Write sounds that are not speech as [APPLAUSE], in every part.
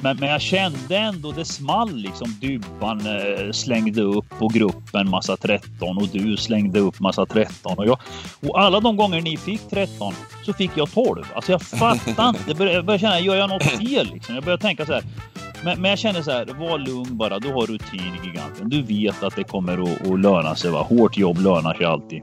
Men, men jag kände ändå det small liksom. Dybban eh, slängde upp på gruppen massa 13 och du slängde upp massa 13 och jag. Och alla de gånger ni fick 13 så fick jag 12. Alltså jag fattar inte. Jag började känna, gör jag något fel liksom? Jag började tänka så här. Men, men jag känner så här, var lugn bara. Du har rutin i giganten. Du vet att det kommer att, att löna sig. Va? Hårt jobb lönar sig alltid.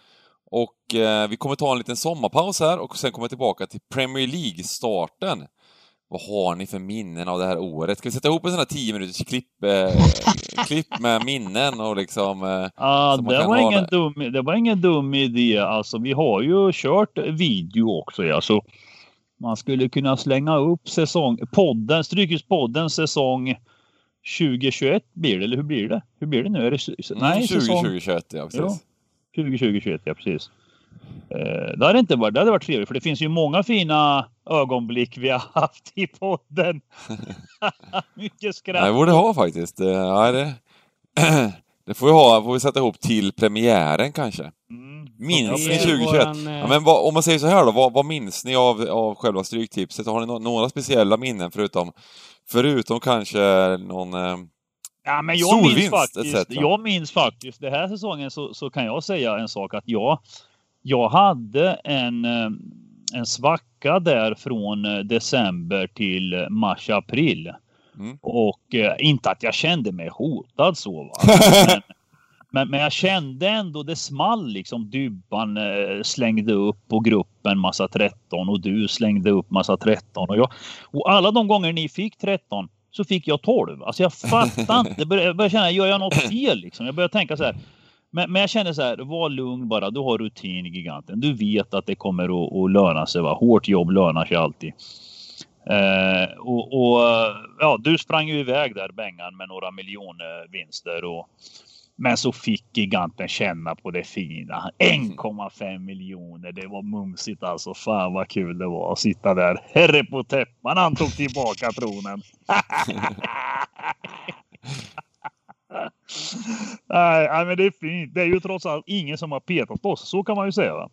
Och eh, vi kommer ta en liten sommarpaus här och sen kommer tillbaka till Premier League-starten. Vad har ni för minnen av det här året? Ska vi sätta ihop en sån här 10 minuters klipp, eh, [LAUGHS] klipp med minnen och liksom... Eh, ah, det, var ingen dum, det var ingen dum idé. Alltså, vi har ju kört video också. Ja. Så man skulle kunna slänga upp säsong, podden, Strykespodden säsong 2021 blir det, eller hur blir det? Hur blir det nu? Är det, nej, mm, 20, säsong... 2021, ja precis. Ja. 2020-2021, ja precis. Eh, det hade inte varit, det hade varit trevligt för det finns ju många fina ögonblick vi har haft i podden. [LAUGHS] Mycket skratt. Det borde ha faktiskt. Ja, det, [CLEARS THROAT] det får vi ha, får vi sätta ihop till premiären kanske. Mm. Minns ni 2021? Våran, ja, men vad, om man säger så här då, vad, vad minns ni av, av själva Stryktipset? Har ni no några speciella minnen förutom, förutom kanske någon eh, Ja, men jag minns, faktiskt, jag minns faktiskt, den här säsongen så, så kan jag säga en sak att jag, jag hade en, eh, en svacka där från eh, december till mars-april. Mm. Och eh, inte att jag kände mig hotad så. Va? [LAUGHS] Men, men, men, jag kände ändå det small liksom. Dybban eh, slängde upp på gruppen massa 13 och du slängde upp massa 13 och jag. Och alla de gånger ni fick 13 så fick jag 12. Alltså jag fattar inte. Jag började känna, gör jag något fel liksom? Jag började tänka så här. Men, men jag känner så här, var lugn bara. Du har rutin i giganten. Du vet att det kommer att, att löna sig. Va? Hårt jobb lönar sig alltid. Eh, och, och, ja, du sprang ju iväg där Bengan med några miljoner vinster och men så fick giganten känna på det fina. 1,5 miljoner. Det var mumsigt alltså. Fan vad kul det var att sitta där. Herre på täppan. Han tog tillbaka tronen. [LAUGHS] nej, men det är fint. Det är ju trots allt ingen som har petat på oss. Så kan man ju säga. Va?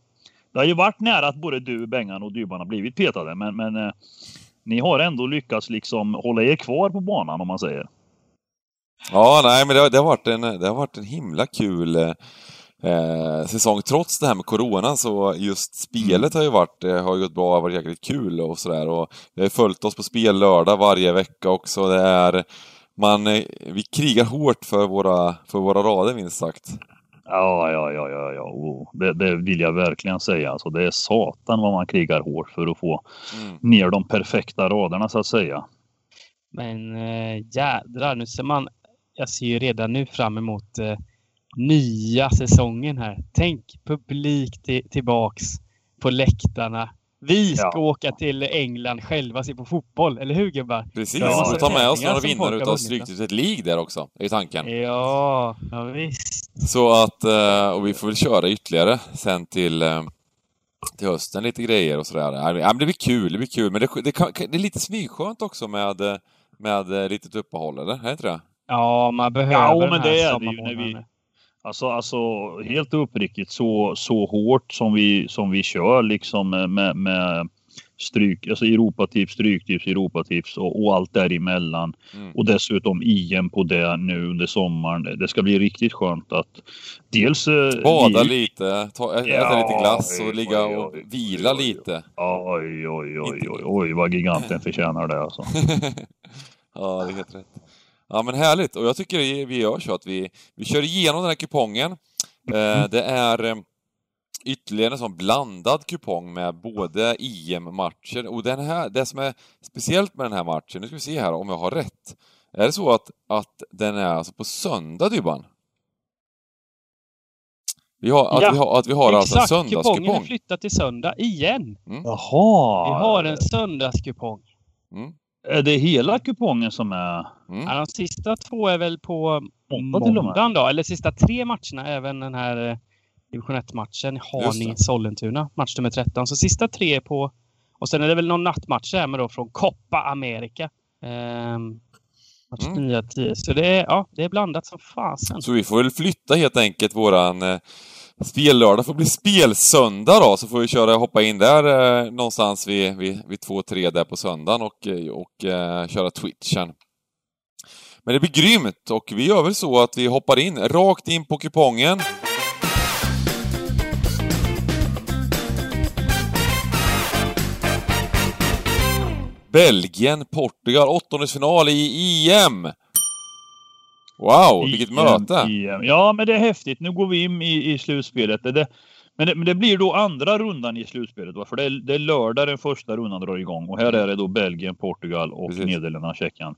Det har ju varit nära att både du, Bengan och Dybban har blivit petade. Men, men eh, ni har ändå lyckats liksom hålla er kvar på banan om man säger. Ja, nej, men det, det, har, varit en, det har varit en himla kul eh, säsong. Trots det här med Corona så just spelet har ju varit, eh, har gått bra, varit jäkligt kul och sådär. Och vi har följt oss på spel lördag varje vecka också. Det är, man, eh, vi krigar hårt för våra, för våra rader minst sagt. Ja, ja, ja, ja, ja. Oh, det, det, vill jag verkligen säga. Alltså, det är satan vad man krigar hårt för att få mm. ner de perfekta raderna så att säga. Men äh, jädrar, nu ser man jag ser ju redan nu fram emot eh, nya säsongen här. Tänk publik tillbaks på läktarna. Vi ska ja. åka till England själva och se på fotboll, eller hur gubbar? Precis, ja, och ta med oss några vinnare utav Stryktipset League där också, är tanken. Ja, ja visst. Så att, eh, och vi får väl köra ytterligare sen till, eh, till hösten, lite grejer och sådär. Ja, det blir kul, det blir kul, men det, det, det är lite smygskönt också med, med litet uppehåll, eller? Är det inte det? Ja, man behöver ja, men det är det ju när vi... Alltså, alltså helt uppriktigt så, så hårt som vi, som vi kör liksom med, med stryk, alltså Europatips, Stryktips, Europatips och, och allt däremellan. Mm. Och dessutom IM på det nu under sommaren. Det ska bli riktigt skönt att dels... Eh, Bada vi... lite, ta, äta ja, lite glass och ligga oj, oj, och vila oj, lite. Oj, oj, oj, oj, oj, vad giganten förtjänar det alltså. [LAUGHS] ja, det är helt rätt. Ja men härligt, och jag tycker vi gör så att vi, vi kör igenom den här kupongen. Eh, det är eh, ytterligare en sån blandad kupong med både EM-matcher och den här, det som är speciellt med den här matchen, nu ska vi se här om jag har rätt. Är det så att, att den är alltså på söndag, Dybban? Vi har, att, ja, vi har, att vi har alltså en söndagskupong. kupongen är flyttat till söndag igen. Mm. Jaha! Vi har en söndagskupong. Mm. Är det hela kupongen som är... Mm. Ja, de sista två är väl på måndagen då. Eller sista tre matcherna. Även den här eh, division 1-matchen. Haninge-Sollentuna. Match nummer 13. Så sista tre är på... Och sen är det väl någon nattmatch där med då från Copa America. Ehm, match mm. 9 10. Så det är, ja, det är blandat som fasen. Så vi får väl flytta helt enkelt våran eh, spellördag får bli spelsöndag då, så får vi köra, hoppa in där eh, någonstans vid, vid, vid 2-3 där på söndagen och, eh, och eh, köra Twitchen. Men det blir grymt och vi gör väl så att vi hoppar in rakt in på kupongen. Belgien, Portugal, åttondelsfinal i EM! Wow, vilket möte! EM. Ja, men det är häftigt. Nu går vi in i, i slutspelet. Det, men, det, men det blir då andra rundan i slutspelet. Va? För det är, det är lördag den första rundan drar igång. Och här är det då Belgien, Portugal och Precis. Nederländerna, Tjeckien.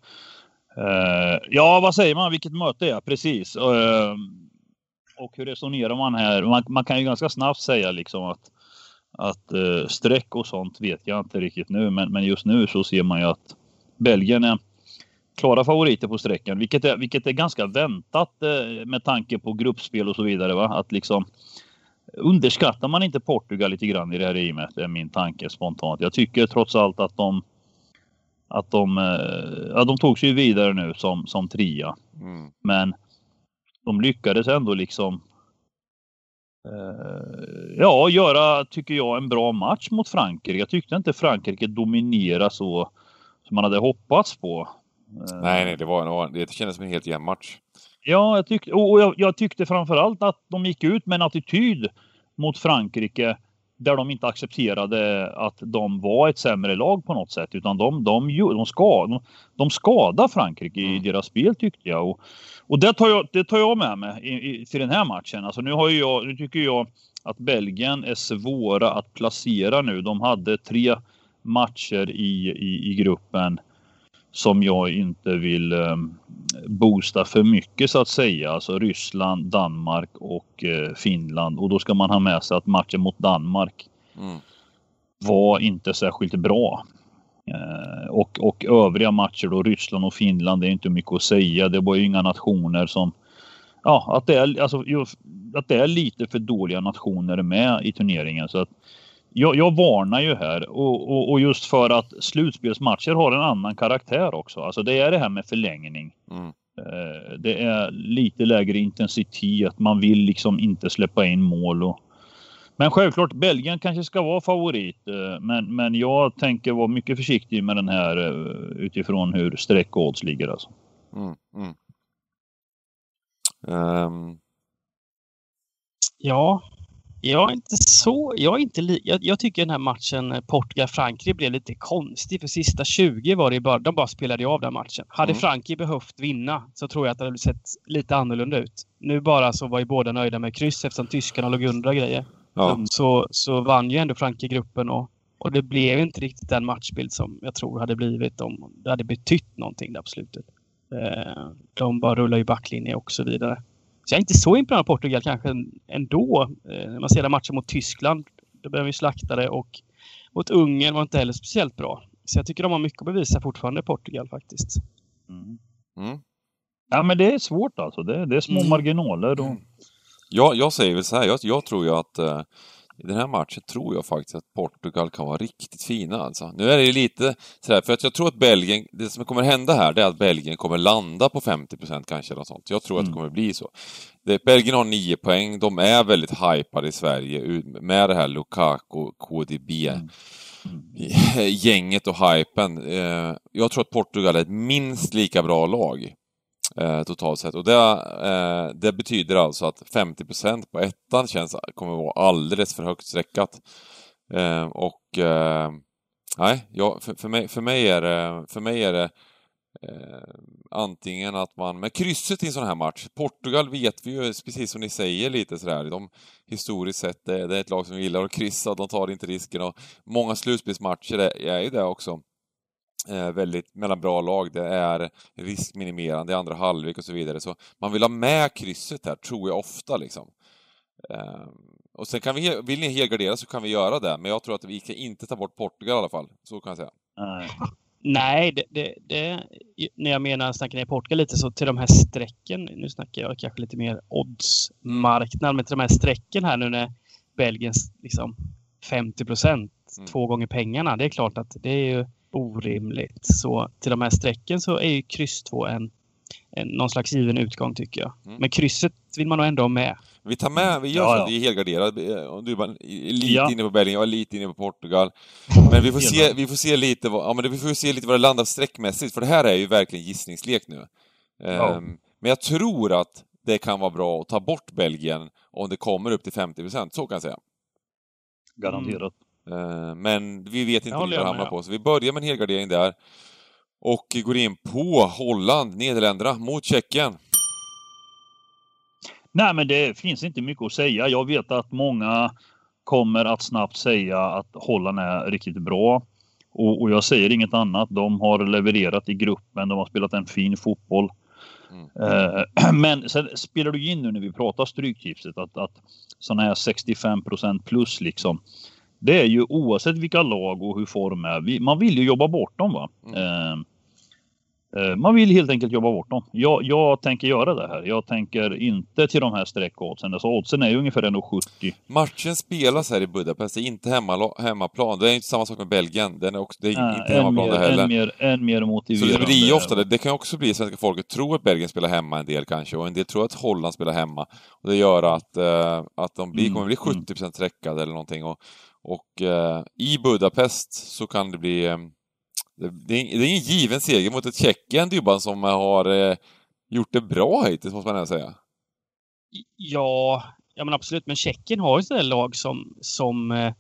Uh, ja, vad säger man? Vilket möte är Precis. Uh, och hur resonerar man här? Man, man, kan ju ganska snabbt säga liksom att, att uh, streck och sånt vet jag inte riktigt nu. Men, men just nu så ser man ju att Belgien är klara favoriter på sträckan, vilket är, vilket är ganska väntat eh, med tanke på gruppspel och så vidare. Va? Att liksom underskattar man inte Portugal lite grann i det här EMet, är min tanke spontant. Jag tycker trots allt att de att de, eh, ja, de tog sig vidare nu som, som trea. Mm. Men de lyckades ändå liksom eh, ja, göra, tycker jag, en bra match mot Frankrike. Jag tyckte inte Frankrike dominerade så som man hade hoppats på. Nej, nej, det, var, det kändes som en helt jämn match. Ja, jag, tyck, och jag, jag tyckte framförallt att de gick ut med en attityd mot Frankrike där de inte accepterade att de var ett sämre lag på något sätt utan de, de, de, ska, de, de skadade Frankrike i mm. deras spel tyckte jag. Och, och det, tar jag, det tar jag med mig i, i, till den här matchen. Alltså nu, har jag, nu tycker jag att Belgien är svåra att placera nu. De hade tre matcher i, i, i gruppen som jag inte vill ehm, boosta för mycket så att säga. Alltså Ryssland, Danmark och eh, Finland. Och då ska man ha med sig att matchen mot Danmark mm. var inte särskilt bra. Eh, och, och övriga matcher då Ryssland och Finland, det är inte mycket att säga. Det var ju inga nationer som Ja, att det är, alltså, att det är lite för dåliga nationer med i turneringen. Så att jag, jag varnar ju här och, och, och, just för att slutspelsmatcher har en annan karaktär också. Alltså det är det här med förlängning. Mm. Eh, det är lite lägre intensitet. Man vill liksom inte släppa in mål. Och... Men självklart, Belgien kanske ska vara favorit. Eh, men, men jag tänker vara mycket försiktig med den här eh, utifrån hur streck och odds ligger. Alltså. Mm, mm. Um... Ja, jag är inte så... Jag, är inte li, jag, jag tycker den här matchen eh, Portugal-Frankrike blev lite konstig. För sista 20 var det bara... De bara spelade av den matchen. Hade mm. Frankrike behövt vinna så tror jag att det hade sett lite annorlunda ut. Nu bara så var ju båda nöjda med kryss eftersom tyskarna låg under grejer. Ja. Så, så vann ju ändå Frankrike gruppen och, och det blev inte riktigt den matchbild som jag tror hade blivit om det hade betytt någonting där på slutet. Eh, de bara rullar ju backlinje och så vidare. Så jag är inte så imponerad av Portugal kanske ändå. Eh, när man ser matchen mot Tyskland, då blev vi slaktade och mot Ungern var inte heller speciellt bra. Så jag tycker de har mycket att bevisa fortfarande, Portugal faktiskt. Mm. Mm. Ja, men det är svårt alltså. Det, det är små mm. marginaler. Och... Ja, jag säger väl så här, jag, jag tror ju att uh, i den här matchen tror jag faktiskt att Portugal kan vara riktigt fina alltså. Nu är det ju lite sådär, för att jag tror att Belgien, det som kommer hända här, det är att Belgien kommer landa på 50% kanske, eller sånt. Jag tror mm. att det mm. kommer bli så. Det, Belgien har 9 poäng, de är väldigt hypade i Sverige med det här Lukaku, KDB. Mm. [LAUGHS] gänget och hypen. Eh, jag tror att Portugal är ett minst lika bra lag eh, totalt sett. Och det, eh, det betyder alltså att 50% på ettan känns, kommer vara alldeles för högt streckat. Eh, och eh, nej, ja, för, för, mig, för mig är det, för mig är det Eh, antingen att man, med krysset i en sån här match, Portugal vet vi ju, precis som ni säger lite sådär, de historiskt sett, det, det är ett lag som gillar att kryssa, de tar inte risken och många slutspelsmatcher är, är ju det också eh, väldigt mellan bra lag. Det är riskminimerande i andra halvlek och så vidare. Så man vill ha med krysset här, tror jag ofta liksom. Eh, och sen kan vi, vill ni helgardera så kan vi göra det, men jag tror att vi kan inte ta bort Portugal i alla fall. Så kan jag säga. Nej. Det, det, det, när jag menar snackar ner Portugal lite så till de här strecken, nu snackar jag kanske lite mer oddsmarknad, men till de här strecken här nu när Belgien liksom 50 procent, mm. två gånger pengarna, det är klart att det är ju orimligt. Så till de här strecken så är ju kryss 2 en, en, någon slags given utgång tycker jag. Mm. Men krysset vill man nog ändå ha med. Vi tar med, vi gör ja, så vi är helgarderade. Du är lite ja. inne på Belgien, jag är lite inne på Portugal. Men vi får se, vi får se lite vad, ja, men vi får se lite vad det landar streckmässigt, för det här är ju verkligen gissningslek nu. Ja. Um, men jag tror att det kan vara bra att ta bort Belgien om det kommer upp till 50% så kan jag säga. Garanterat. Mm. Men vi vet inte vad det hamnar på, så vi börjar med en helgardering där. Och går in på Holland, Nederländerna, mot Tjeckien. Nej, men det finns inte mycket att säga. Jag vet att många kommer att snabbt säga att Holland är riktigt bra. Och, och jag säger inget annat. De har levererat i gruppen, de har spelat en fin fotboll. Mm. Eh, [CLEARS THROAT] men sen spelar du in nu när vi pratar Stryktipset att, att sådana här 65% plus liksom. Det är ju oavsett vilka lag och hur form är. Man vill ju jobba bort dem va. Mm. Eh, Eh, man vill helt enkelt jobba bort dem. Jag, jag, tänker göra det här. Jag tänker inte till de här streckoddsen. Alltså oddsen är ju ungefär 1,70. Matchen spelas här i Budapest, det är inte hemma, hemmaplan. Det är inte samma sak med Belgien. Den är också, det är Nej, inte hemmaplan mer, det heller. Än mer, än mer motiverande. Så det blir ofta det. Det kan också bli svenska folket tror att Belgien spelar hemma en del kanske, och en del tror att Holland spelar hemma. Och det gör att, uh, att de blir, mm, kommer bli 70 mm. sträckade eller någonting. Och, och uh, i Budapest så kan det bli um, det är, det är ingen given seger mot ett Tjeckien, Dybban, som har eh, gjort det bra hittills, måste man ändå säga. Ja, ja men absolut. Men Tjeckien har ju sådana lag som, som eh,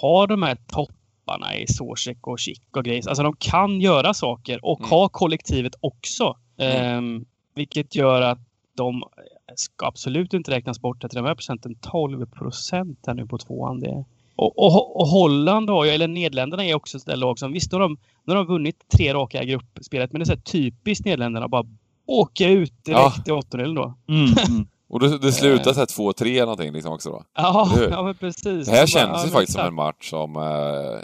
har de här topparna i Zozek och Schick och grejer. Alltså de kan göra saker och mm. ha kollektivet också. Mm. Eh, vilket gör att de ska absolut inte räknas bort till de här procenten. 12 procent här nu på tvåan. Det, och, och, och, Holland har ju, eller Nederländerna är också ett lag som, visst nu har de, nu har de vunnit tre raka gruppspelet, men det är så typiskt Nederländerna bara åka ut direkt ja. i åttondelen då. Mm, mm. [LAUGHS] Och det, det slutar såhär 2-3 någonting liksom också då? Ja, ja men precis. Det här känns ju faktiskt som en match som, eh,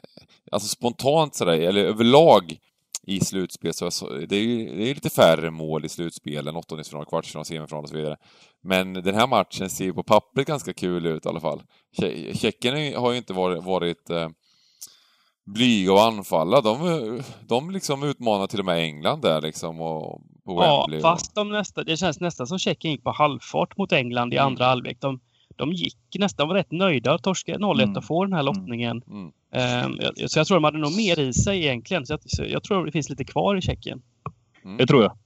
alltså spontant sådär, eller överlag i slutspel så, så det är ju det är lite färre mål i slutspelen, åttondelsfinal, kvartsfinal, semifinal och så vidare. Men den här matchen ser ju på pappret ganska kul ut i alla fall. Tjeckien har ju inte varit, varit eh, blyga och anfalla. De, de liksom utmanar till och med England där liksom och på Wembley. Ja, fast de nästa, det känns nästan som Tjeckien gick på halvfart mot England i mm. andra halvlek. De, de gick nästan var rätt nöjda att torska 0-1 mm. och få den här mm. lottningen. Mm. Um, jag, så jag tror de hade nog mer i sig egentligen. Så jag, så jag tror det finns lite kvar i Tjeckien. Mm. Det tror jag.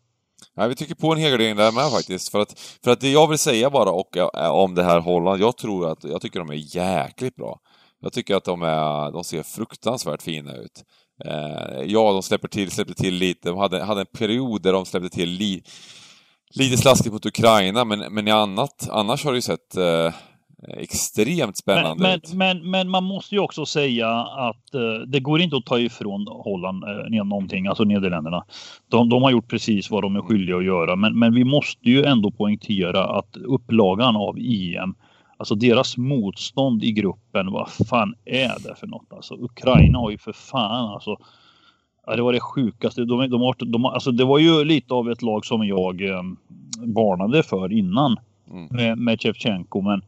Ja, vi tycker på en helgardering där med faktiskt. För att, för att det jag vill säga bara och, eh, om det här Holland, jag tror att, jag tycker de är jäkligt bra. Jag tycker att de, är, de ser fruktansvärt fina ut. Eh, ja, de släpper till, släpper till lite. De hade, hade en period där de släppte till li, lite slaskigt mot Ukraina, men, men i annat, annars har det ju sett eh, extremt spännande men. Men, men, men, man måste ju också säga att eh, det går inte att ta ifrån Holland eh, någonting, alltså Nederländerna. De, de, har gjort precis vad de är skyldiga att göra, men, men vi måste ju ändå poängtera att upplagan av EM Alltså deras motstånd i gruppen, vad fan är det för något? Alltså Ukraina har ju för fan alltså. Ja, det var det sjukaste. De, de, de, alltså det var ju lite av ett lag som jag eh, varnade för innan mm. med, med. Men eh,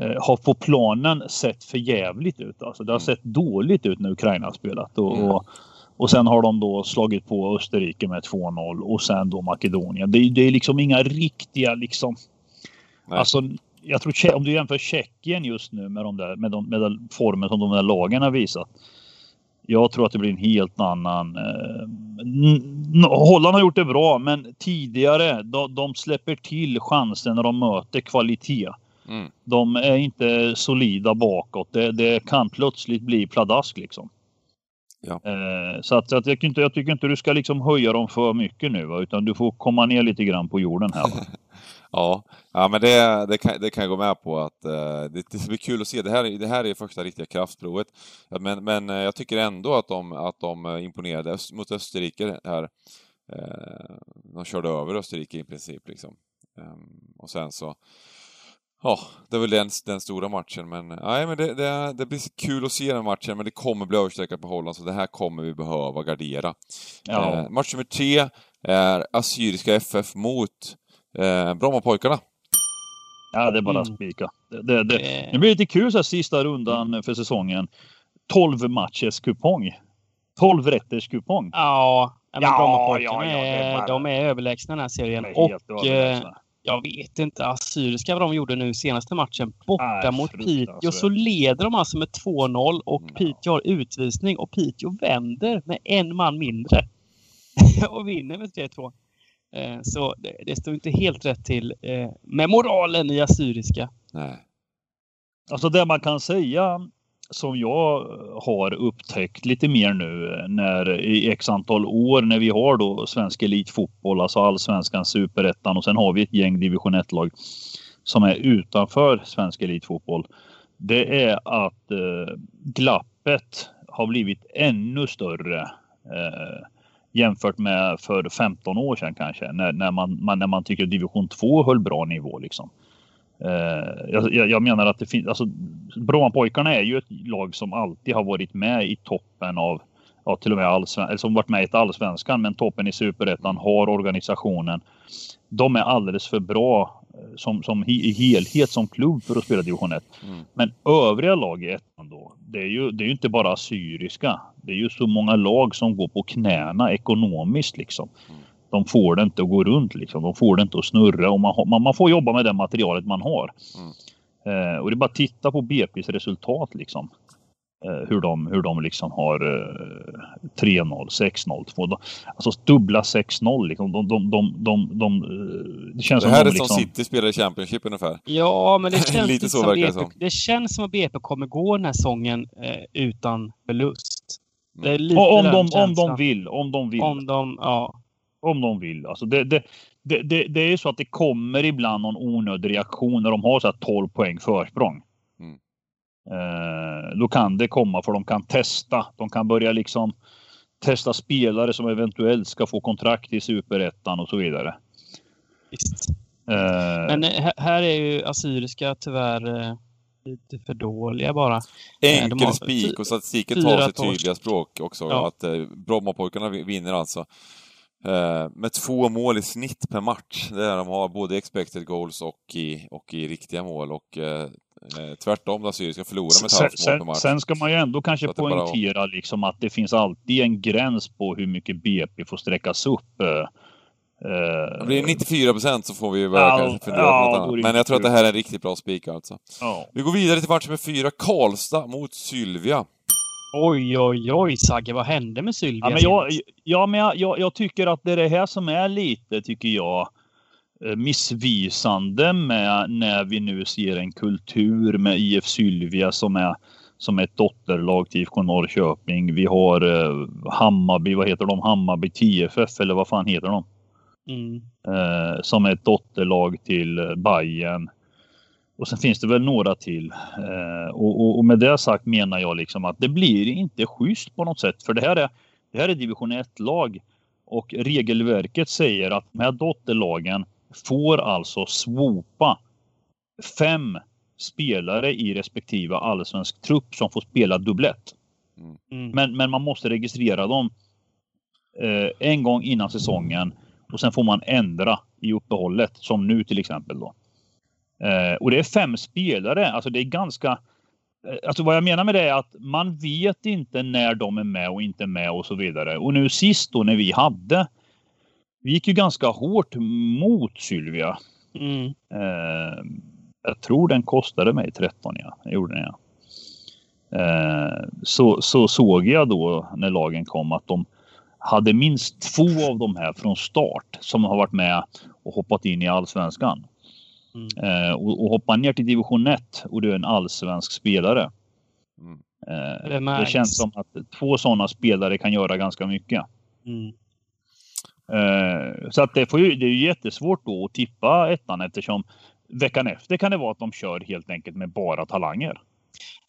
har på planen sett för jävligt ut. Alltså det har mm. sett dåligt ut när Ukraina har spelat. Och, mm. och, och, sen har de då slagit på Österrike med 2-0 och sen då Makedonien. Det, det är liksom inga riktiga liksom. Nej. Alltså jag tror om du jämför Tjeckien just nu med, de där, med, de, med den formen som de där lagen har visat. Jag tror att det blir en helt annan... Eh, Holland har gjort det bra, men tidigare de, de släpper till chansen när de möter kvalitet. Mm. De är inte solida bakåt. Det, det kan plötsligt bli pladask liksom. Ja. Eh, så att, att jag, tycker inte, jag tycker inte du ska liksom höja dem för mycket nu, va? utan du får komma ner lite grann på jorden här. [LAUGHS] Ja, ja men det, det, kan, det kan jag gå med på att uh, det, det blir kul att se. Det här, det här är första riktiga kraftprovet. Men, men uh, jag tycker ändå att de, att de imponerade mot Österrike här. Uh, de körde över Österrike i princip liksom. Um, och sen så Ja, det är väl den, den stora matchen, men nej, men det, det, det, blir kul att se den matchen, men det kommer bli överstreckat på Holland, så det här kommer vi behöva gardera. Ja. Eh, match nummer tre är Assyriska FF mot eh, Brommapojkarna. Ja, det är bara att mm. spika. Det, det, det, det blir lite kul så här sista rundan för säsongen. 12 matchers kupong. 12 rätters kupong. Ja, men ja, Brommapojkarna ja, ja, är, de är överlägsna den här serien. Och eh, jag vet inte, Assyriska vad de gjorde nu senaste matchen borta äh, mot Piteå så leder de alltså med 2-0 och ja. Piteå har utvisning och Piteå vänder med en man mindre [LAUGHS] och vinner med 3-2. Eh, så det, det, står inte helt rätt till eh, med moralen i Assyriska. Nej. Alltså det man kan säga som jag eh, har upptäckt lite mer nu eh, när i x antal år när vi har då svensk elitfotboll, alltså allsvenskan, superettan och sen har vi ett gäng division 1-lag som är utanför svensk elitfotboll. Det är att eh, glappet har blivit ännu större eh, jämfört med för 15 år sedan kanske när, när, man, man, när man tycker division 2 höll bra nivå liksom. Eh, jag, jag, menar att det finns, alltså Brommapojkarna är ju ett lag som alltid har varit med i toppen av, ja till och med allsvenskan, eller som varit med i allsvenskan, men toppen i superettan har organisationen. De är alldeles för bra eh, som, som i helhet som klubb för att spela division 1. Mm. Men övriga lag i ettan då, det är ju, det är ju inte bara syriska. Det är ju så många lag som går på knäna ekonomiskt liksom. Mm de får det inte att gå runt liksom. De får det inte att snurra och man, man, man får jobba med det materialet man har. Mm. Eh, och det är bara att titta på BP's resultat liksom. Eh, hur de, hur de liksom har eh, 3-0, 6-0, 2 Alltså dubbla 6-0 liksom. De, de, de, de, de, eh, det känns det här som är liksom... som City spelar i Championship ungefär. Ja, men det [LAUGHS] känns Lite så BP, som. Det känns som att BP kommer gå den här säsongen eh, utan förlust. Det är lite om, de, om de vill, om de vill. Om de, ja. Om de vill. Alltså det, det, det, det, det är ju så att det kommer ibland någon onödig reaktion när de har så här 12 poäng försprång. Mm. Eh, då kan det komma för de kan testa. De kan börja liksom testa spelare som eventuellt ska få kontrakt i superettan och så vidare. Visst. Eh, Men eh, här är ju Assyriska tyvärr eh, lite för dåliga bara. Enkel spik och statistiken talar sitt tydliga språk också. Ja. Att eh, Brommapojkarna vinner alltså. Eh, med två mål i snitt per match. Det är de har både expected goals och i, och i riktiga mål. Och eh, eh tvärtom, då Syrien ska förlora med ett halvt mål per match. Sen ska man ju ändå kanske poängtera bara... liksom att det finns alltid en gräns på hur mycket BP får sträckas upp. Eh, det blir 94 procent så får vi börja ja, kanske fundera ja, på något annat. Men jag tror att det här är en riktigt bra spik alltså. Ja. Vi går vidare till match nummer fyra, Karlstad mot Sylvia. Oj, oj, oj, Sagge, vad hände med Sylvia? Ja, men, jag, ja, men jag, jag, jag, tycker att det är det här som är lite, tycker jag, eh, missvisande med när vi nu ser en kultur med IF Sylvia som är som är ett dotterlag till IFK Norrköping. Vi har eh, Hammarby, vad heter de? Hammarby TFF eller vad fan heter de? Mm. Eh, som är ett dotterlag till Bayern. Och sen finns det väl några till. Eh, och, och, och, med det sagt menar jag liksom att det blir inte schysst på något sätt. För det här är, det här är division 1-lag. Och regelverket säger att de här dotterlagen får alltså swopa fem spelare i respektive allsvensk trupp som får spela dubblett. Mm. Men, men man måste registrera dem eh, en gång innan säsongen och sen får man ändra i uppehållet som nu till exempel då. Eh, och det är fem spelare, alltså det är ganska... Eh, alltså vad jag menar med det är att man vet inte när de är med och inte med och så vidare. Och nu sist då när vi hade... Vi gick ju ganska hårt mot Sylvia. Mm. Eh, jag tror den kostade mig 13 ja. Jag gjorde den ja. Eh, så, så såg jag då när lagen kom att de hade minst två av de här från start som har varit med och hoppat in i allsvenskan. Mm. Eh, och, och hoppa ner till division 1 och du är en allsvensk spelare. Mm. Eh, det, det, känns som att två sådana spelare kan göra ganska mycket. Mm. Eh, så att det, får ju, det är ju jättesvårt då att tippa ettan eftersom veckan efter kan det vara att de kör helt enkelt med bara talanger.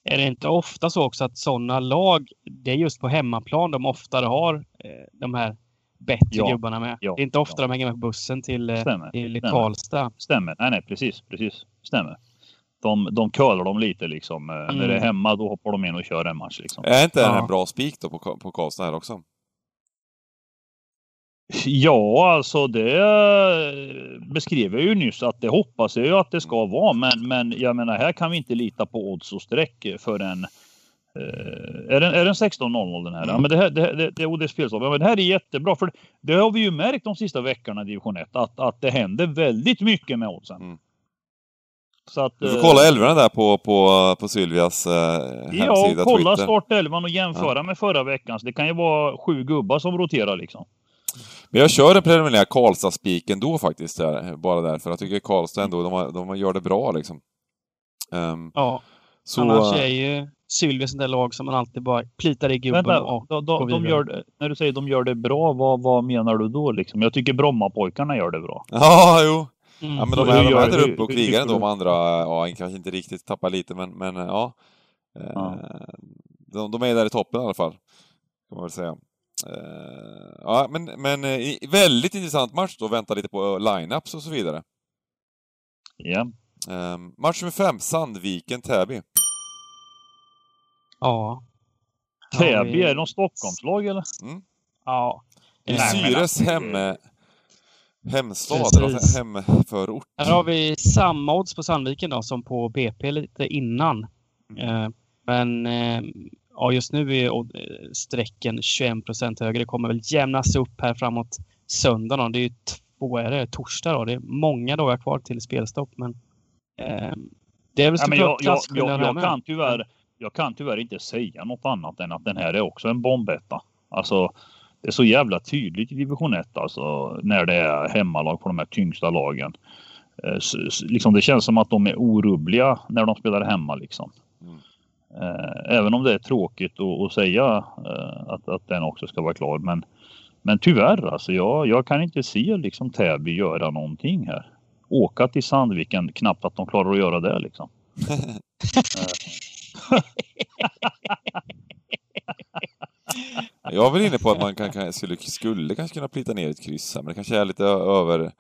Är det inte ofta så också att sådana lag, det är just på hemmaplan de oftare har eh, de här bättre ja, gubbarna med. Ja, det är inte ofta ja. de hänger med på bussen till, eh, Stämmer. till Stämmer. Karlstad. Stämmer. Nej, nej, precis, precis. Stämmer. de, de curlar dem lite liksom. Mm. När det är mm. hemma då hoppar de in och kör en match liksom. Är inte ja. det här bra spik då på, på Karlstad här också? Ja, alltså det beskrev jag ju nyss att det hoppas jag ju att det ska vara. Men, men jag menar, här kan vi inte lita på odds och streck för en Uh, är den, är den 16.00 den här? Mm. Ja, men det här det, det, det, det, är men det här är jättebra för det har vi ju märkt de sista veckorna i division 1 att, att det händer väldigt mycket med oddsen. Mm. Så att, du får kolla älvorna där på, på, på Sylvias eh, hemsida, Ja, kolla startelvan och jämföra ja. med förra veckans. Det kan ju vara sju gubbar som roterar liksom. Men jag kör en preliminär Karlstad-spiken då faktiskt, där, bara därför. Jag tycker Karlstad ändå, de, de gör det bra liksom. Um, ja, så, annars är ju Sylvia sånt där lag som man alltid bara plitar i gubben Vänta, och de, de, de gör När du säger de gör det bra, vad, vad menar du då liksom? Jag tycker Brommapojkarna gör det bra. Ja, jo. Mm. Ja, men de, är, de är där uppe och krigar ändå med andra. Ja, kanske inte riktigt tappar lite, men, men ja. ja. Eh, de, de är där i toppen i alla fall. Kan man väl säga. Uh, ja, men, men uh, väldigt intressant match då, vänta lite på lineups och så vidare. Ja. Uh, match nummer fem, Sandviken-Täby. Ja. Täby, är det någon Stockholmslag eller? Mm. Ja. I Syres hem, hemstad, eller hemförort. Här har vi samma odds på Sandviken då som på BP lite innan. Mm. Men ja, just nu är strecken 21 procent högre. Det kommer väl jämnas upp här framåt söndagen. Det är ju två, är det, torsdag då. Det är många dagar kvar till spelstopp. Men eh, det är väl ja, jag, jag, jag, jag, kan tyvärr, jag kan tyvärr inte säga något annat än att den här är också en bombetta. Alltså, det är så jävla tydligt i division 1 alltså när det är hemmalag på de här tyngsta lagen. Eh, liksom det känns som att de är orubbliga när de spelar hemma liksom. Mm. Eh, även om det är tråkigt att, säga eh, att, att den också ska vara klar. Men, men tyvärr alltså, jag, jag kan inte se liksom Täby göra någonting här. Åka till Sandviken, knappt att de klarar att göra det liksom. [LAUGHS] [LAUGHS] jag är väl inne på att man kan, kan, skulle, skulle kanske kunna plita ner ett kryss här, men det kanske är lite över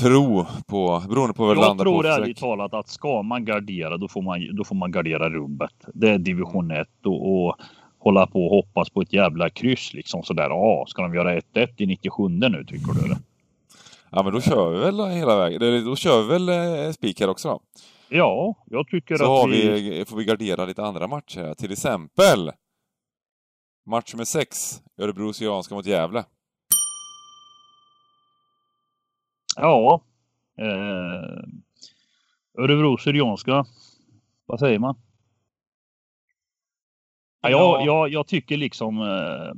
tro på, beroende på vad det landar på. Jag tror ärligt talat att ska man gardera då får man, då får man gardera rubbet. Det är division 1 och, och hålla på och hoppas på ett jävla kryss liksom sådär. Ja, ska de göra 1-1 i 97 nu tycker du? Ja, men då kör vi väl hela vägen. Då kör vi väl eh, spikar också då? Ja, jag tycker Så att vi... vi... får vi gardera lite andra matcher. Till exempel match med 6, Örebro Syrianska mot Gävle. Ja. Eh, Örebro Syrianska. Vad säger man? Ja, jag, jag, jag tycker liksom... Eh,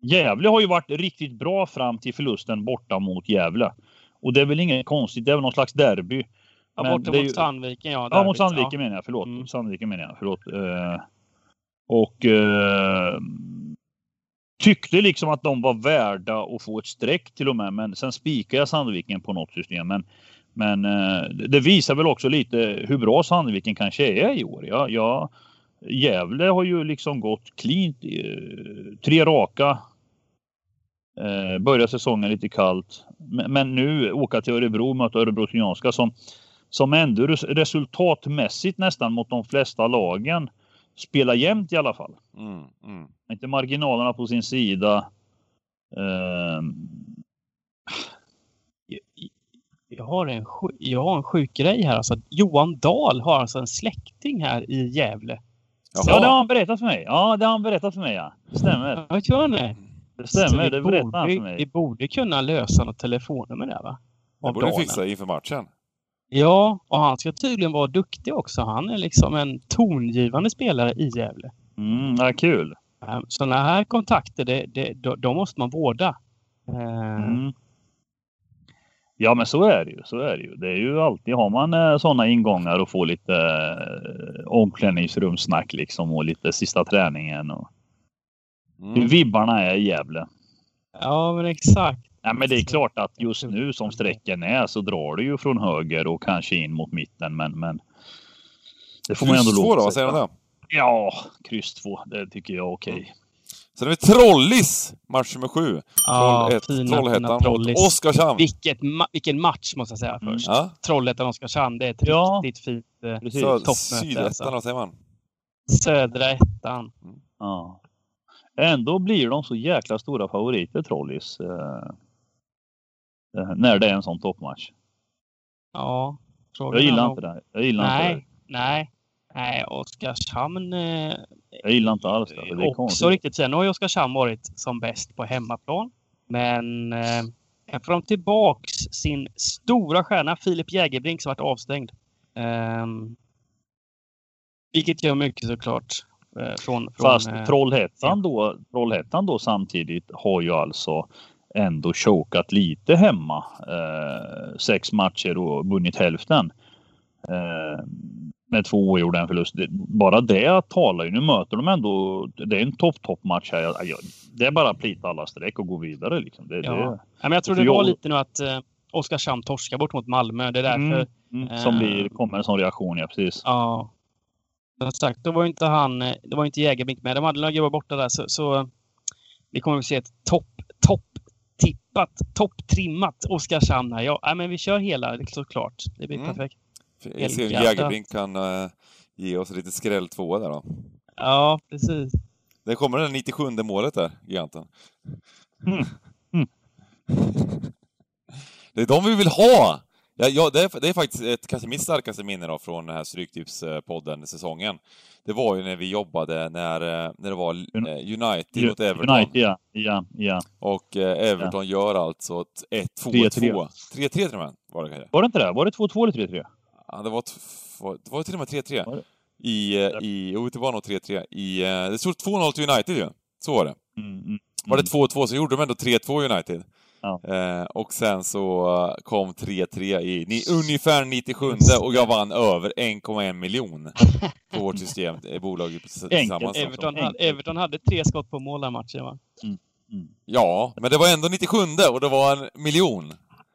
Gävle har ju varit riktigt bra fram till förlusten borta mot Gävle. Och det är väl inget konstigt, det är väl någon slags derby. Ja, borta mot ju... Sandviken ja. Derbyt, ja, mot Sandviken ja. menar jag, förlåt. Mm. Sandviken menar jag, förlåt. Eh, och eh, tyckte liksom att de var värda att få ett streck till och med. Men sen spikade jag Sandviken på något system. Men, men eh, det visar väl också lite hur bra Sandviken kanske är i år. Ja, ja, Gävle har ju liksom gått cleant. Tre raka. Eh, börjar säsongen lite kallt. Men, men, nu åka till Örebro och möta Örebro Syrianska som, som ändå resultatmässigt nästan mot de flesta lagen spela jämnt i alla fall. Mm, mm. Inte marginalerna på sin sida. Uh... Jag, har en, jag har en sjuk grej här. Alltså, Johan Dahl har alltså en släkting här i Gävle. Jaha. Ja, det har han berättat för mig. Ja, det har han berättat för mig. Ja. Stämmer. Jag tror det. Det stämmer, det berättade han för mig. Vi borde kunna lösa något telefonnummer där va? det borde vi fixa inför matchen. Ja, och han ska tydligen vara duktig också. Han är liksom en tongivande spelare i Gävle. Mm, ja, kul. Sådana här kontakter, det, det, de måste man vårda. Eh, mm. Ja, men så är det ju. Så är det ju. Det är ju alltid, har man eh, sådana ingångar och får lite eh, omklädningsrumsnack liksom och lite sista träningen och mm. hur vibbarna är i Gävle. Ja, men exakt. Ja, men det är klart att just nu som sträcken är så drar det ju från höger och kanske in mot mitten. Men, men det får kryss man ändå lov då, vad säger du Ja, kryss två. Det tycker jag är okej. Okay. Sen har vi Trollis, match nummer sju. Ja, Troll Trollhättan mot Oskarshamn. Vilket ma vilken match måste jag säga mm. först. Mm. Ja. Trollhättan-Oskarshamn, det är ett ja. riktigt fint eh, toppmöte. Sydettan, alltså. vad säger man? Södra ettan. Mm. Ja. Ändå blir de så jäkla stora favoriter, Trollis. Eh, eh när det är en sån toppmatch. Ja. Jag gillar inte det. Jag gillar nej, inte det. Nej, nej. Oskarshamn... Eh, jag gillar inte alls det. det också konstigt. riktigt. Sen har ju Oskarshamn varit som bäst på hemmaplan. Men eh, får de tillbaks sin stora stjärna Filip Jägerbrink som varit avstängd. Eh, vilket gör mycket såklart. Eh, från, från, Fast eh, Trollhättan, då, Trollhättan då samtidigt har ju alltså ändå chokat lite hemma. Eh, sex matcher och vunnit hälften. Eh, med två oavgjorda en förlust. Bara det talar ju. Nu möter de ändå. Det är en topp topp match här. Det är bara att plita alla streck och gå vidare liksom. Det, ja. det, ja, men jag tror det var jag... lite nu att eh, Oskarshamn torskar bort mot Malmö. Det är därför. Mm, mm, som blir, kommer en sån reaktion, ja precis. Ja. Som sagt, då var inte han, det var inte Jägerbrink med. De hade några gubbar borta där så, så vi kommer att se ett topp, topp tippat, topptrimmat Oskarshamn här. Ja, men vi kör hela såklart. Det blir mm. perfekt. Jag ser Jägerbrink kan uh, ge oss lite skräll tvåa där då. Ja, precis. Det kommer det 97 målet där, giganten. Mm. [LAUGHS] Mm. det är de vi vill ha! Ja, ja det, är, det är faktiskt ett, kanske mitt starkaste minne då från den här Stryktipspodden-säsongen. Det var ju när vi jobbade när, eh, när det var eh, United mot Everton. United, ja. ja, ja. Och eh, Everton ja. gör alltså 1-2, 2 3-3 till och med var det kanske. Var det inte det? Var det 2-2 eller 3-3? Ja, det var, det var till och med 3-3. I, ja. i, jo, det var nog 3-3. I, det stod 2-0 till United ju. Så var det. Mm, mm, var det 2-2 mm. så gjorde de ändå 3-2 United. Ja. Eh, och sen så kom 3-3 i ni, ungefär 97 och jag vann över 1,1 miljon på vårt system, eh, bolaget tillsammans. Everton, hade, Everton hade tre skott på mål den matchen va? Mm. Mm. Ja, men det var ändå 97 och det var en miljon.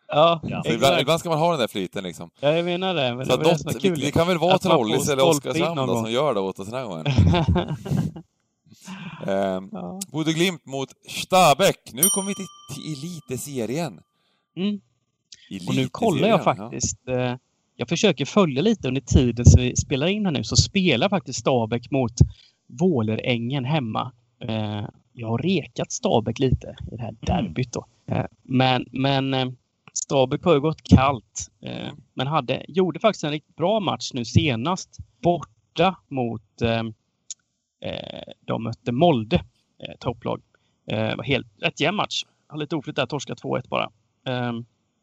Ja, så ibland, ibland, ska man ha den där flyten liksom. Ja, jag menar det. Men så det, något, det, kul. det kan väl vara Trollis eller Oskarshamn som gör det åt oss den här gången. [LAUGHS] [LAUGHS] Eh, ja. Glimt mot Stabäck. Nu kommer vi till, till Eliteserien. Mm. Och nu kollar jag faktiskt. Ja. Eh, jag försöker följa lite under tiden som vi spelar in här nu. Så spelar faktiskt Stabäck mot Vålerängen hemma. Eh, jag har rekat Stabäck lite i det här mm. derbyt då. Eh, men, men eh, Stabäck har ju gått kallt. Eh, men hade, gjorde faktiskt en riktigt bra match nu senast. Borta mot Eh, de mötte Molde, eh, topplag. Eh, var helt rätt jämn match. Har lite oflyt där, torska 2-1 bara.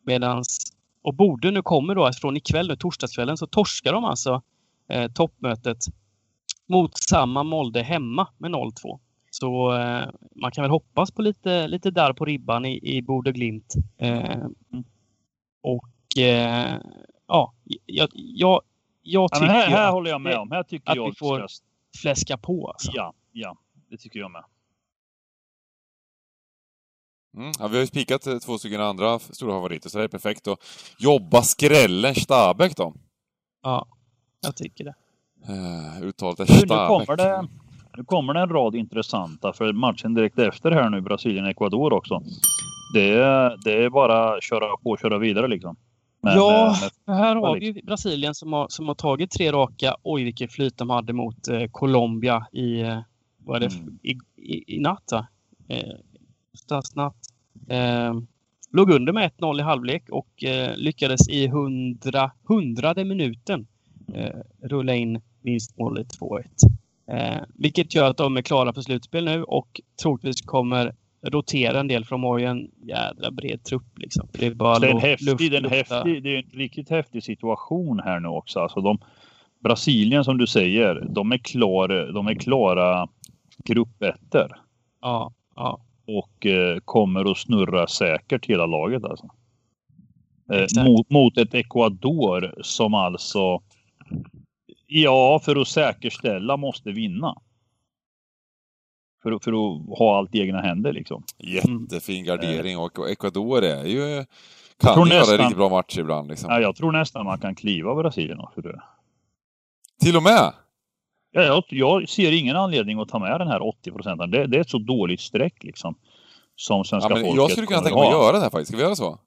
Medans, och Borde nu kommer då från ikväll, nu, torsdagskvällen, så torskar de alltså eh, toppmötet mot samma Molde hemma med 0-2. Så eh, man kan väl hoppas på lite, lite där på ribban i, i Borde Glimt. Eh, och eh, ja, jag, jag, jag tycker... Ja, här, här håller jag med om. Här tycker att jag vi får, fläska på. Alltså. Ja, ja, det tycker jag med. Mm, ja, vi har ju spikat eh, två stycken andra stora favoriter, så det är perfekt att jobba skrällen Stabäck då. Ja, jag tycker det. Uh, uttalet är Stabäck. Nu kommer, det, nu kommer det en rad intressanta för matchen direkt efter här nu, Brasilien-Ecuador också. Det, det är bara att köra på och köra vidare liksom. Men, ja, eh, här har vi Brasilien som har, som har tagit tre raka. Oj, vilket flyt de hade mot eh, Colombia i, eh, vad är det, mm. i, i, i natt. Eh, natt. Eh, låg under med 1-0 i halvlek och eh, lyckades i hundra, hundrade minuten eh, rulla in vinstmålet 2-1. Eh, vilket gör att de är klara för slutspel nu och troligtvis kommer rotera en del för de har ju en jädra bred trupp. Liksom. Det är bara det är en, häftig, luft, det är en, häftig, det är en riktigt häftig situation här nu också. Alltså de, Brasilien som du säger, de är, klar, de är klara gruppettor. Ja, ja. Och eh, kommer att snurra säkert hela laget alltså. Eh, mot, mot ett Ecuador som alltså Ja, för att säkerställa måste vinna för, för att ha allt i egna händer liksom. Jättefin gardering och Ecuador är ju kan göra nästan, riktigt bra matcher ibland. Liksom. Ja, jag tror nästan man kan kliva Brasilien också. Det. Till och med? Jag, jag ser ingen anledning att ta med den här 80 procenten. Det, det, är ett så dåligt streck liksom. Som svenska ja, folket Jag skulle kunna tänka mig att göra det här faktiskt. Ska vi göra så?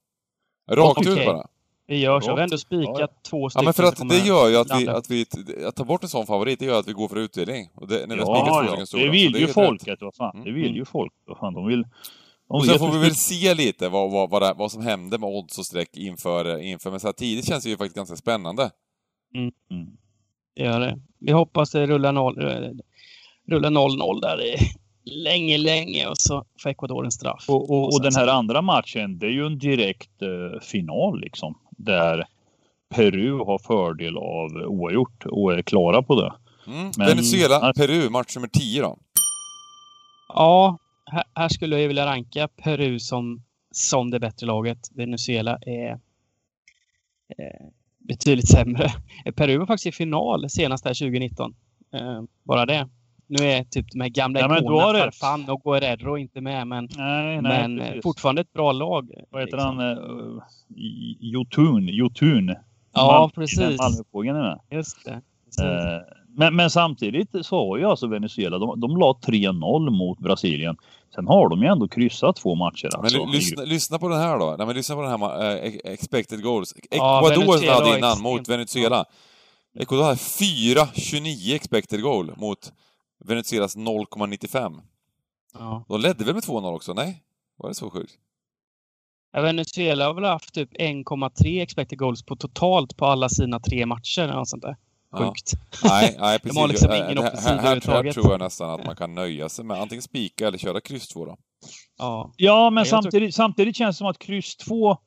Rakt okay. ut bara. Vi gör så. Vi har ändå spikat ja. två stycken. Ja, men för att det gör ju att vi, att vi, att ta bort en sån favorit, det gör att vi går för utdelning. Och det, när vi ja, ja. Det vill ju folket, vad fan. Det vill mm. ju folk, vad fan. De vill... De och sen får vi väl se lite vad, vad, vad, det, vad som händer med odds och streck inför, inför, men så här tidigt känns det ju faktiskt ganska spännande. Mm. Mm. Det gör det. Vi hoppas det rullar 0-0 rullar där i länge, länge och så får Ecuador en straff. Och, och, och den här andra matchen, det är ju en direkt eh, final liksom. Där Peru har fördel av oavgjort och är klara på det. Mm. Men, Venezuela, Peru, match nummer 10 då? Ja, här, här, skulle jag vilja ranka Peru som, som det bättre laget. Venezuela är eh, betydligt sämre. [LAUGHS] Peru var faktiskt i final senast här 2019. Eh, bara det. Nu är typ de här gamla ja, ikonerna Farfan och Guerrero inte med, men, nej, nej, men precis. fortfarande ett bra lag. Vad heter liksom. han? Uh, Jotun? Jotun? Ja, Mal precis. Malmöpågen är med. Just det. Uh, men, men, samtidigt så har ju alltså Venezuela, de, de la 3-0 mot Brasilien. Sen har de ju ändå kryssat två matcher. Alltså. Men lyssna, lyssna, på den här då. Nej, men lyssna på den här uh, expected goals. Ecuador ja, hade innan mot Venezuela. Ecuador hade 4-29 expected goal mot Venezuelas 0,95. Ja. De ledde väl med 2-0 också? Nej? Var det så sjukt? Ja, Venezuela har väl haft typ 1,3 expected goals på totalt på alla sina tre matcher eller något sånt där. Sjukt. Ja. Nej, nej, precis. [LAUGHS] De har liksom ingen offensiv här, här, här tror jag nästan att man kan nöja sig med antingen spika eller köra kryss 2 då. Ja, ja men samtidigt, tror... samtidigt känns det som att kryss 2...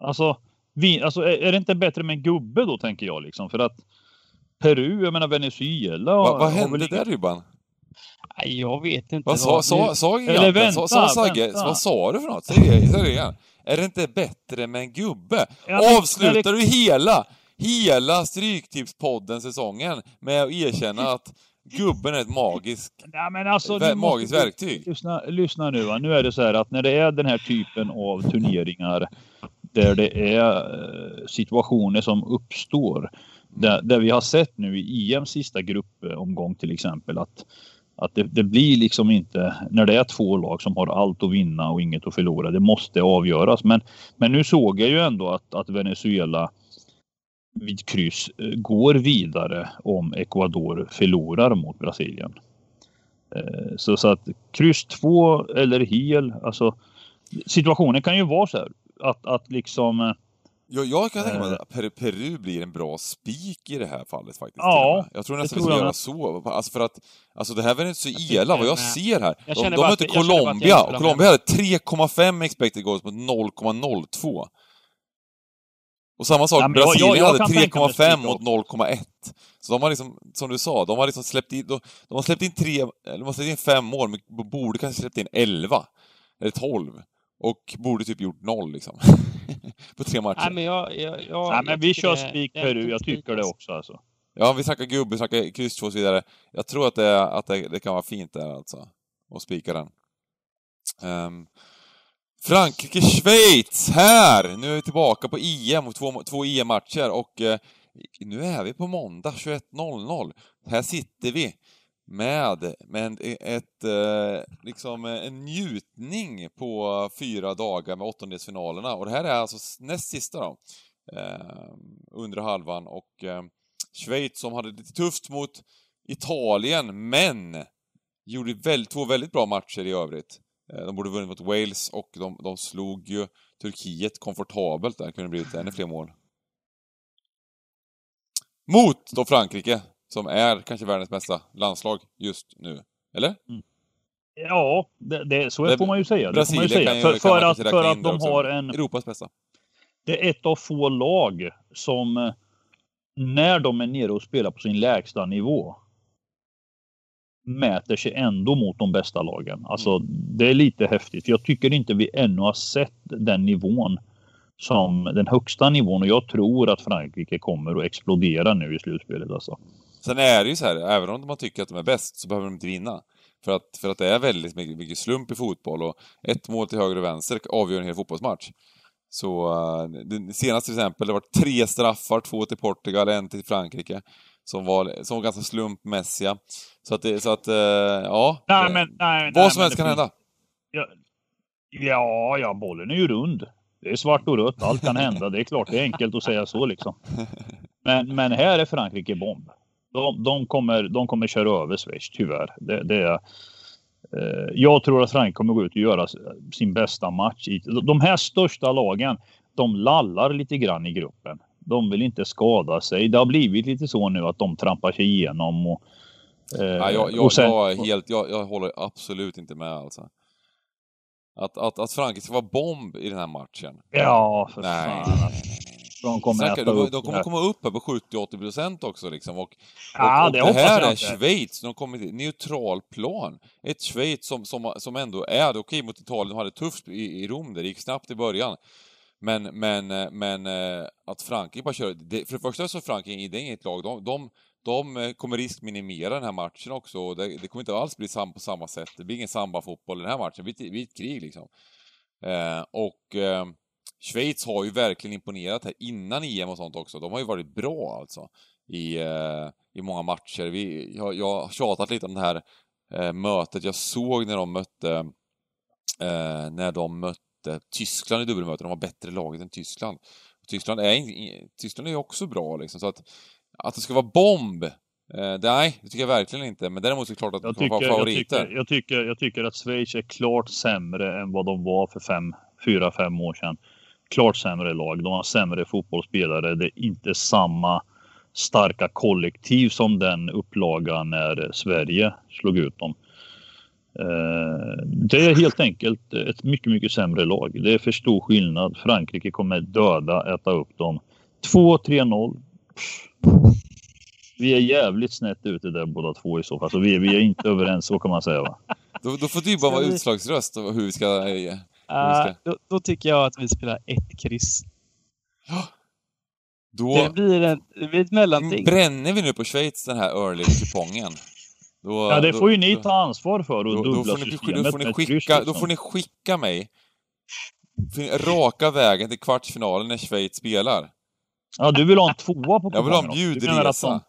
Alltså, vi, alltså är, är det inte bättre med en gubbe då, tänker jag liksom? För att Peru, jag menar Venezuela. Va, vad hände väl... där Rybban? Nej, jag vet inte. Vad sa, sa, sa Eller vänta, sa, sa Sagge, vad sa du för något? Säg det igen. Är det inte bättre med en gubbe? Ja, Avslutar det... du hela, hela Stryktipspodden-säsongen med att erkänna att gubben är ett magiskt, [LAUGHS] ja, men alltså, vä magiskt måste... verktyg? Lyssna, lyssna nu va. Nu är det så här att när det är den här typen av turneringar där det är eh, situationer som uppstår där, där vi har sett nu i EMs sista gruppomgång till exempel att, att det, det, blir liksom inte när det är två lag som har allt att vinna och inget att förlora. Det måste avgöras. Men, men nu såg jag ju ändå att, att Venezuela vid kryss eh, går vidare om Ecuador förlorar mot Brasilien. Eh, så, så att kryss två eller hel, alltså situationen kan ju vara så här att, att liksom eh, eh, jag, jag kan tänka mig att Peru, blir en bra spik i det här fallet faktiskt. Ja, jag tror nästan vi ska göra så. Alltså för att, alltså det här Venezuela, vad jag ser här. de, de mötte Colombia, och Colombia hade 3,5 expected goals mot 0,02. Och samma sak, ja, Brasilien jag, jag hade 3,5 mot 0,1. Så de har liksom, som du sa, de har liksom släppt in, de, de har släppt in tre, de har släppt in fem mål, men borde kanske släppt in 11. Eller 12. Och borde typ gjort noll liksom. [LAUGHS] [LAUGHS] på tre matcher. Nej, men jag, jag, jag, Nej, men vi kör spik Peru. Jag tycker det också alltså. Ja, vi snackar gubbe, vi snackar kryss och så vidare. Jag tror att, det, att det, det kan vara fint där alltså. att spika den. Um, Frankrike, Schweiz, här! Nu är vi tillbaka på EM, två, två EM-matcher och eh, nu är vi på måndag 21.00. Här sitter vi med, med ett, eh, liksom eh, en njutning på fyra dagar med åttondelsfinalerna. Och det här är alltså näst sista då, eh, under halvan. Och Schweiz som hade lite tufft mot Italien, men gjorde väl, två väldigt bra matcher i övrigt. De borde vunnit mot Wales och de, de slog ju Turkiet komfortabelt där, kunde blivit ännu fler mål. Mot då Frankrike, som är kanske världens bästa landslag just nu. Eller? Mm. Ja, det, det, så det, får man ju säga. Brasilien det man ju säga. För, för att, för att de har en... Europas bästa. Det är ett av få lag som när de är nere och spelar på sin lägsta nivå mäter sig ändå mot de bästa lagen. Alltså mm. det är lite häftigt. Jag tycker inte vi ännu har sett den nivån som den högsta nivån och jag tror att Frankrike kommer att explodera nu i slutspelet alltså. Sen är det ju så här, även om man tycker att de är bäst så behöver de inte vinna. För att, för att det är väldigt mycket, mycket slump i fotboll och ett mål till höger och vänster avgör en hel fotbollsmatch. Så uh, senast till exempel, det var tre straffar, två till Portugal, en till Frankrike. som var, som var ganska slumpmässiga. Så att, det, så att ja. Nej, men, nej, vad nej, som helst kan hända. Ja, ja, ja, bollen är ju rund. Det är svart och rött, allt kan hända. Det är klart, det är enkelt att säga så liksom. [LAUGHS] Men, men här är Frankrike bomb. De, de, kommer, de kommer köra över Schweiz, tyvärr. Det, det är, eh, jag tror att Frankrike kommer gå ut och göra sin bästa match. De här största lagen, de lallar lite grann i gruppen. De vill inte skada sig. Det har blivit lite så nu att de trampar sig igenom. Och, eh, ja, jag, jag, sen, jag, helt, jag, jag håller absolut inte med alltså. Att, att, att Frankrike ska vara bomb i den här matchen. Ja, för nej, fan. De kommer, Säkert, de, de kommer komma upp här på 70-80 procent också liksom. Och, och, ja, det, och det här är Schweiz, de kommer till neutral plan. Ett Schweiz som, som, som ändå är, okej okay, mot Italien, de hade det tufft i, i Rom där, det gick snabbt i början. Men, men, men eh, att Frankrike bara kör, det, för det första så är Frankrike, det är inget lag, de, de, de eh, kommer riskminimera den här matchen också. Det, det kommer inte alls bli sam på samma sätt. Det blir ingen samba-fotboll i den här matchen. Vi är ett krig liksom. Eh, och eh, Schweiz har ju verkligen imponerat här innan EM och sånt också. De har ju varit bra alltså i, eh, i många matcher. Vi, jag, jag har tjatat lite om det här eh, mötet jag såg när de mötte eh, när de mötte Tyskland i dubbelmöte. De var bättre laget än Tyskland. Tyskland är, Tyskland är också bra liksom, så att att det ska vara bomb, eh, nej, det tycker jag verkligen inte. Men däremot är det klart att de kommer vara favoriter. Jag tycker, jag, tycker, jag tycker att Schweiz är klart sämre än vad de var för fem, fyra, fem år sedan. Klart sämre lag. De har sämre fotbollsspelare. Det är inte samma starka kollektiv som den upplagan när Sverige slog ut dem. Eh, det är helt enkelt ett mycket, mycket sämre lag. Det är för stor skillnad. Frankrike kommer döda, äta upp dem. 2-3-0. Vi är jävligt snett ute där båda två i så fall. Så vi, vi är inte [LAUGHS] överens, så kan man säga va? Då, då får du bara vara utslagsröst hur vi ska... Uh, då, då, tycker jag att vi spelar ett kryss. Då... Det blir, en, det blir ett mellanting. Bränner vi nu på Schweiz den här early-kupongen? Då, ja, det får ju ni ta ansvar för och dubbla då får ni, systemet då får ni skicka, kryss, liksom. Då får ni skicka mig raka vägen till kvartsfinalen när Schweiz spelar. Ja, du vill ha en tvåa på Jag vill ha en bjudresa.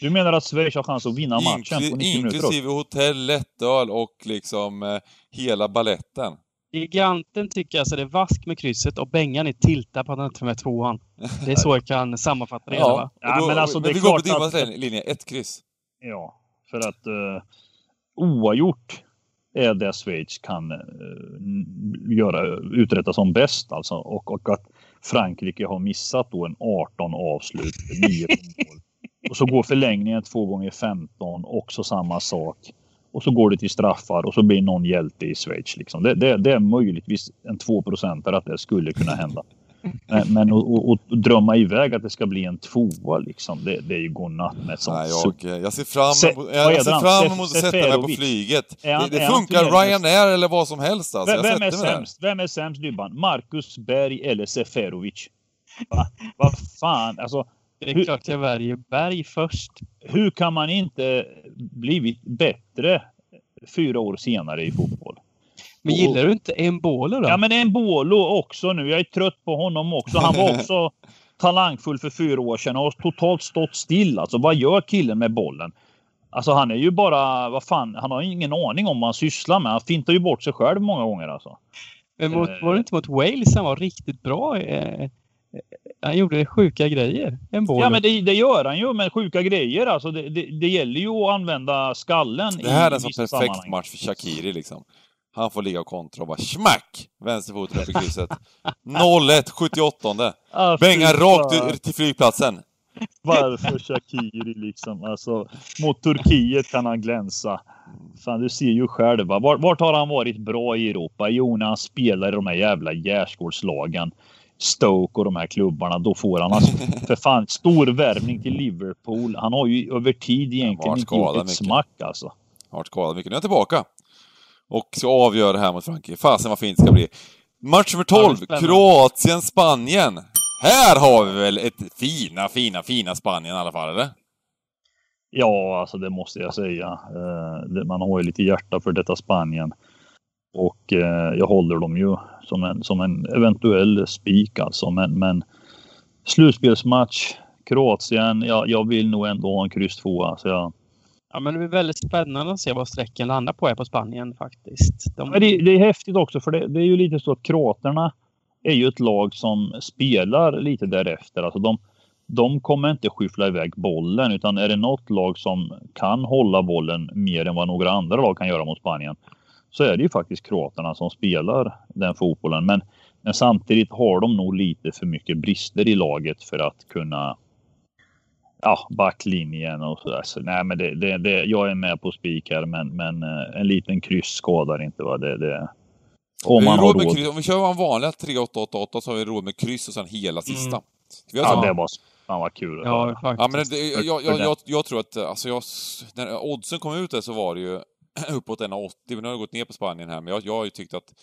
Du menar att Schweiz har chans att vinna matchen Inkl på 90 Inklusive hotell, lättöl och liksom eh, hela balletten. Giganten tycker alltså det är vask med krysset och Bengan är tilta på att han inte får med tvåan. Det är så jag kan sammanfatta det ja, hela va? Ja, då, men alltså men vi går på Dimmans att... linje, ett kryss. Ja, för att uh, oavgjort är det Schweiz kan uh, göra, uträtta som bäst alltså. Och, och att Frankrike har missat då en 18 avslut, 9 [LAUGHS] mål. Och så går förlängningen 2 gånger 15 också samma sak. Och så går det till straffar och så blir någon hjälte i Schweiz. Liksom. Det, det, det är möjligtvis en 2% att det skulle kunna hända. Men, men att drömma iväg att det ska bli en tvåa liksom, det, det är ju godnatt med sånt. Nej, jag, jag ser fram emot, jag, jag ser fram emot att sätta mig på flyget. Han, det, det funkar Ryanair eller vad som helst alltså. Vem, vem är sämst? Vem är sämst Dybban? Marcus Berg eller Seferovic? Vad va fan, alltså. Det är klart jag väljer Berg först. Hur kan man inte blivit bättre fyra år senare i fotboll? Men gillar du inte Embolo då? Ja men Embolo också nu. Jag är trött på honom också. Han var [LAUGHS] också talangfull för fyra år sedan och har totalt stått still. Alltså vad gör killen med bollen? Alltså han är ju bara, vad fan, han har ingen aning om vad han sysslar med. Han fintar ju bort sig själv många gånger alltså. Men mot, var det inte mot Wales han var riktigt bra? Eh, han gjorde sjuka grejer. Embolo. Ja men det, det, gör han ju med sjuka grejer alltså. Det, det, det gäller ju att använda skallen. Det här är en sån perfekt match för Shakiri liksom. Han får ligga och kontra och bara smack! Vänsterfoten upp i krysset. 0-1, 78. Ah, Bengan rakt till flygplatsen. Varför Shakiri liksom? Alltså, mot Turkiet kan han glänsa. Fan, du ser ju själv. Vart, vart har han varit bra i Europa? Jo, när han spelar i de här jävla gärdsgårdslagen. Stoke och de här klubbarna, då får han alltså, [LAUGHS] för fan stor värvning till Liverpool. Han har ju över tid egentligen inte gjort ett mycket. smack alltså. Har varit skadad mycket. Nu är han tillbaka och ska avgöra det här mot Frankrike. Fasen vad fint det ska bli. Match nummer 12, Kroatien-Spanien. Här har vi väl ett fina, fina, fina Spanien i alla fall, eller? Ja, alltså det måste jag säga. Eh, man har ju lite hjärta för detta Spanien. Och eh, jag håller dem ju som en, som en eventuell spik alltså. Men, men slutspelsmatch, Kroatien, ja, jag vill nog ändå ha en kryss tvåa. Så jag... Ja, men det blir väldigt spännande att se vad sträcken landar på här på Spanien faktiskt. De... Det, det, är häftigt också för det, det, är ju lite så att kroaterna är ju ett lag som spelar lite därefter. Alltså de, de kommer inte skyffla iväg bollen utan är det något lag som kan hålla bollen mer än vad några andra lag kan göra mot Spanien så är det ju faktiskt kroaterna som spelar den fotbollen. Men, men samtidigt har de nog lite för mycket brister i laget för att kunna ja, backlinjen och sådär. Så, nej, men det, det, det, jag är med på spik här, men, men eh, en liten kryss skadar inte. Va? Det, det, om man har råd. Kryss, om vi kör en vanliga 3888 så har vi råd med kryss och sen hela sista. Mm. Ja, det var Fan vad kul Ja, faktiskt. Ja, men det, jag, jag, jag, jag, tror att, alltså jag, när oddsen kom ut där så var det ju uppåt 1,80, men nu har det gått ner på Spanien här, men jag, jag har ju tyckt att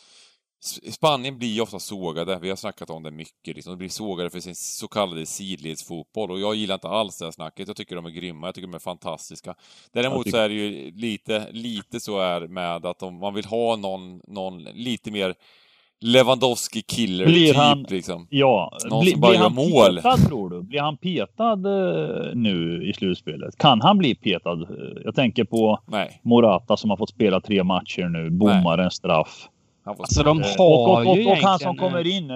Spanien blir ju ofta sågade, vi har snackat om det mycket, liksom. de blir sågade för sin så kallade sidledsfotboll och jag gillar inte alls det här snacket, jag tycker de är grymma, jag tycker de är fantastiska. Däremot så är det ju lite, lite så är med att om man vill ha någon, någon lite mer Lewandowski-killer typ han, liksom. Ja, Någon bli, som bara blir han mål. petad tror du? Blir han petad uh, nu i slutspelet? Kan han bli petad? Jag tänker på Nej. Morata som har fått spela tre matcher nu, bommar en straff. Alltså de har och, och, och, ju och han som kommer in, eh,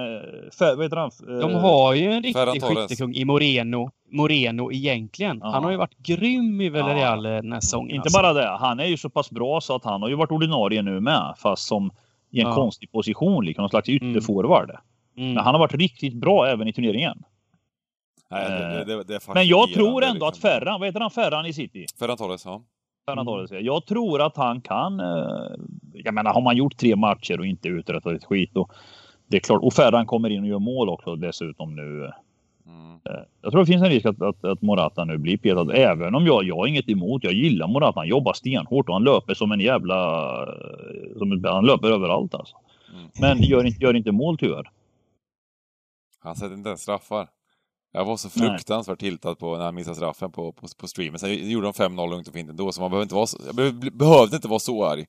för, vad heter han? De har ju en riktig skyttekung i Moreno. Moreno egentligen. Ja. Han har ju varit grym i Villarreal ja. den här säsongen. Inte alltså. bara det. Han är ju så pass bra så att han har ju varit ordinarie nu med. Fast som i en ja. konstig position, liksom någon slags mm. ytterforward. Mm. Men han har varit riktigt bra även i turneringen. Nej, det, det, det, men jag tror ändå liksom. att Ferran, vad heter han, Ferran i City? Ferran Torres, ja. Ferran Torres, ja. Jag tror att han kan, eh, jag menar har man gjort tre matcher och inte uträttat ett skit då, det är klart, och Ferran kommer in och gör mål också dessutom nu. Mm. Jag tror det finns en risk att, att, att, Morata nu blir petad. Även om jag, jag har inget emot. Jag gillar Morata. Han jobbar stenhårt och han löper som en jävla... Som, han löper överallt alltså. Mm. Men gör inte, gör inte mål tyvärr. Han sätter inte ens straffar. Jag var så fruktansvärt tiltad på när han missade straffen på, på, på streamen. Sen gjorde de 5-0 lugnt och fint ändå, så man behövde inte vara så, jag behövde inte vara så arg.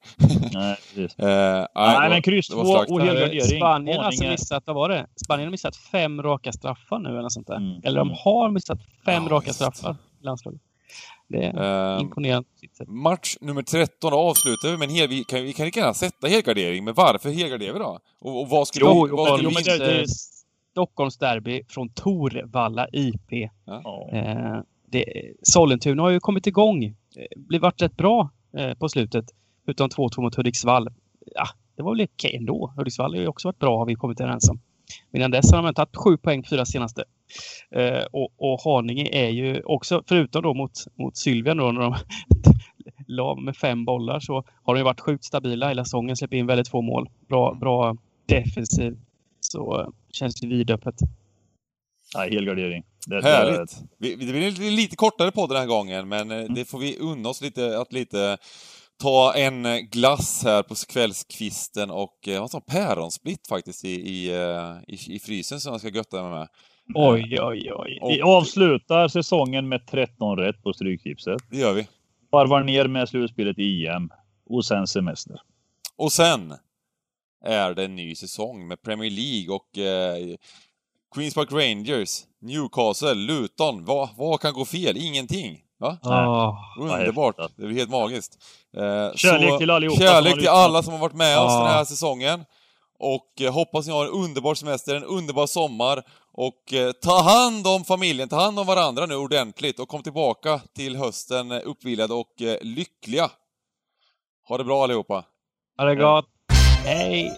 Nej, [LAUGHS] precis. eh, nej, men kryss 2 och helgardering. Spanien har alltså missat, vad var det? Spanien har missat fem raka straffar nu eller sånt där. Mm. Eller de har missat fem ja, raka straffar i landslaget. Det är uh, imponerande. Match nummer 13 avslutar vi med en hel... Vi kan, vi kan lika gärna sätta helgardering, men varför helgarderar vi då? Och, och vad skulle jo, vi... Vad skulle vi... Det, det, Stockholmsderby från Torvalla IP. Ja. Eh, det, Sollentuna har ju kommit igång. Det eh, varit rätt bra eh, på slutet. Utan 2-2 mot Hudiksvall. Ja, det var väl okej ändå. Hudiksvall har ju också varit bra har vi kommit överens om. Men innan dess har de tagit sju poäng på fyra senaste. Eh, och, och Haninge är ju också, förutom då mot, mot Sylvia då när de [LAUGHS] la med fem bollar så har de ju varit sjukt stabila hela säsongen. Släppt in väldigt få mål. Bra, bra defensiv så eh, känns det vidöppet. Nej, helgardering. Det, Härligt! Det, det blir lite kortare på den här gången, men eh, mm. det får vi unna oss lite, att lite ta en glass här på kvällskvisten och eh, ha en päronsplitt faktiskt i, i, i, i frysen som jag ska götta mig med. Oj, oj, oj. Och, vi avslutar säsongen med 13 rätt på Stryktipset. Det gör vi. Varvar ner med slutspelet i EM och sen semester. Och sen är det en ny säsong med Premier League och eh, Queens Park Rangers, Newcastle, Luton. Vad, vad kan gå fel? Ingenting. Va? Oh, Underbart. Det är helt magiskt. Eh, kärlek så, till allihopa Kärlek till alla som har varit med oss den här säsongen. Och eh, hoppas ni har en underbar semester, en underbar sommar. Och eh, ta hand om familjen, ta hand om varandra nu ordentligt och kom tillbaka till hösten uppvilade och eh, lyckliga. Ha det bra allihopa! Ha det gott! Hey